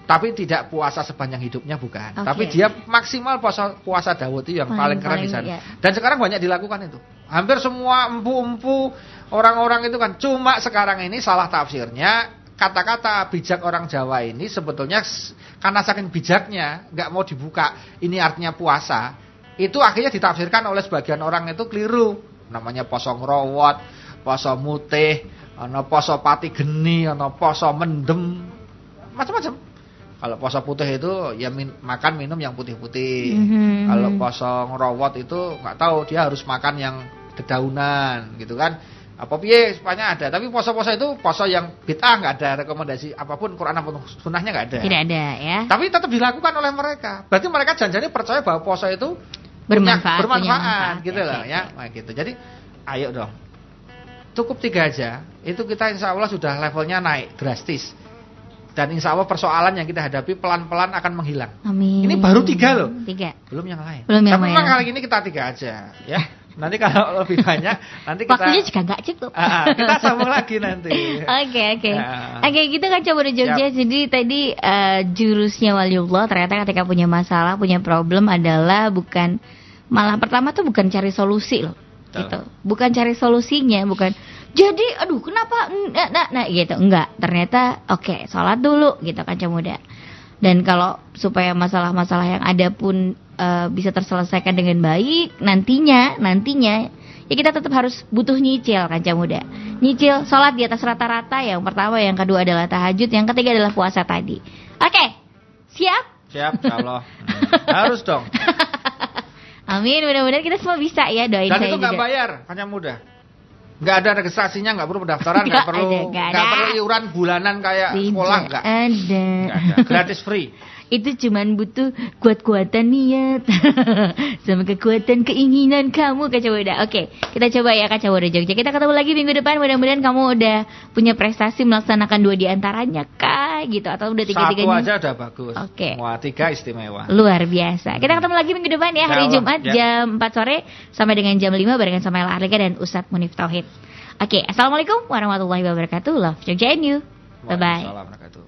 Tapi tidak puasa sepanjang hidupnya bukan. Oke. Tapi dia maksimal puasa puasa Dawud itu yang paling, Paling- keren di sana. ya. Dan sekarang banyak dilakukan itu. Hampir semua empu-empu orang-orang itu kan cuma sekarang ini salah tafsirnya kata-kata bijak orang Jawa ini sebetulnya karena saking bijaknya nggak mau dibuka ini artinya puasa itu akhirnya ditafsirkan oleh sebagian orang itu keliru namanya poso ngrowot poso mutih ana poso pati geni ana poso mendem macam-macam kalau poso putih itu ya min- makan minum yang putih-putih. Mhm. kalau poso ngerowot itu nggak tahu dia harus makan yang dedaunan gitu kan. Apa piye supaya ada. Tapi poso-poso itu poso yang bid'ah nggak ada rekomendasi apa pun Quran apa pun sunnahnya nggak ada. Tidak ada ya. tapi tetap dilakukan oleh mereka. Berarti mereka janjinya percaya bahwa poso itu Bermanfaat, punya- punya bermanfaat manfaat. gitu Oke, loh ya. oke. Nah, gitu. Jadi ayo dong. Cukup tiga aja. Itu kita insya Allah sudah levelnya naik drastis dan insya Allah persoalan yang kita hadapi pelan-pelan akan menghilang Amin. Ini baru tiga loh. Tiga. belum yang lain Belum yang tapi lain. memang kali ini kita tiga aja ya nanti kalau lebih banyak nanti kita Waktunya juga nggak cukup. Ah, kita sambung lagi nanti Oke oke Ya. oke kita kan coba di Jogja jadi tadi eh, jurusnya waliullah ternyata ketika punya masalah punya problem adalah bukan malah pertama tuh bukan cari solusi loh Betul. gitu bukan cari solusinya bukan jadi aduh kenapa? Nah, nah, nah gitu. Enggak ternyata oke sholat dulu gitu kan muda. Dan kalau supaya masalah-masalah yang ada pun eh, bisa terselesaikan dengan baik nantinya nantinya ya kita tetap harus butuh nyicil kaca muda. Nyicil sholat di atas rata-rata yang pertama yang kedua adalah tahajud yang ketiga adalah puasa tadi. Oke siap? Siap Allah. Hmm, harus dong. Amin mudah-mudahan kita semua bisa ya doain dan saya itu nggak bayar hanya mudah nggak ada registrasinya nggak perlu pendaftaran nggak Nggak perlu ada, nggak nggak ada. perlu iuran bulanan kayak sekolah Tidak nggak ada. Nggak ada gratis free Itu cuman butuh kuat-kuatan niat sama kekuatan keinginan kamu kaca muda. Oke, kita coba ya kaca muda Jogja. Kita ketemu lagi minggu depan. Mudah-mudahan kamu udah punya prestasi melaksanakan dua di antaranya kah gitu atau udah satu tiga-tiganya. aja udah bagus Oke. wah tiga istimewa Luar biasa. Kita ketemu lagi minggu depan ya hari Allah, Jumat ya. jam 4 sore sampai dengan jam 5 barengan sama Ella Arlika dan Ustadz Munif Tauhid. Oke, Assalamualaikum warahmatullahi wabarakatuh. Love Jogja and you. Bye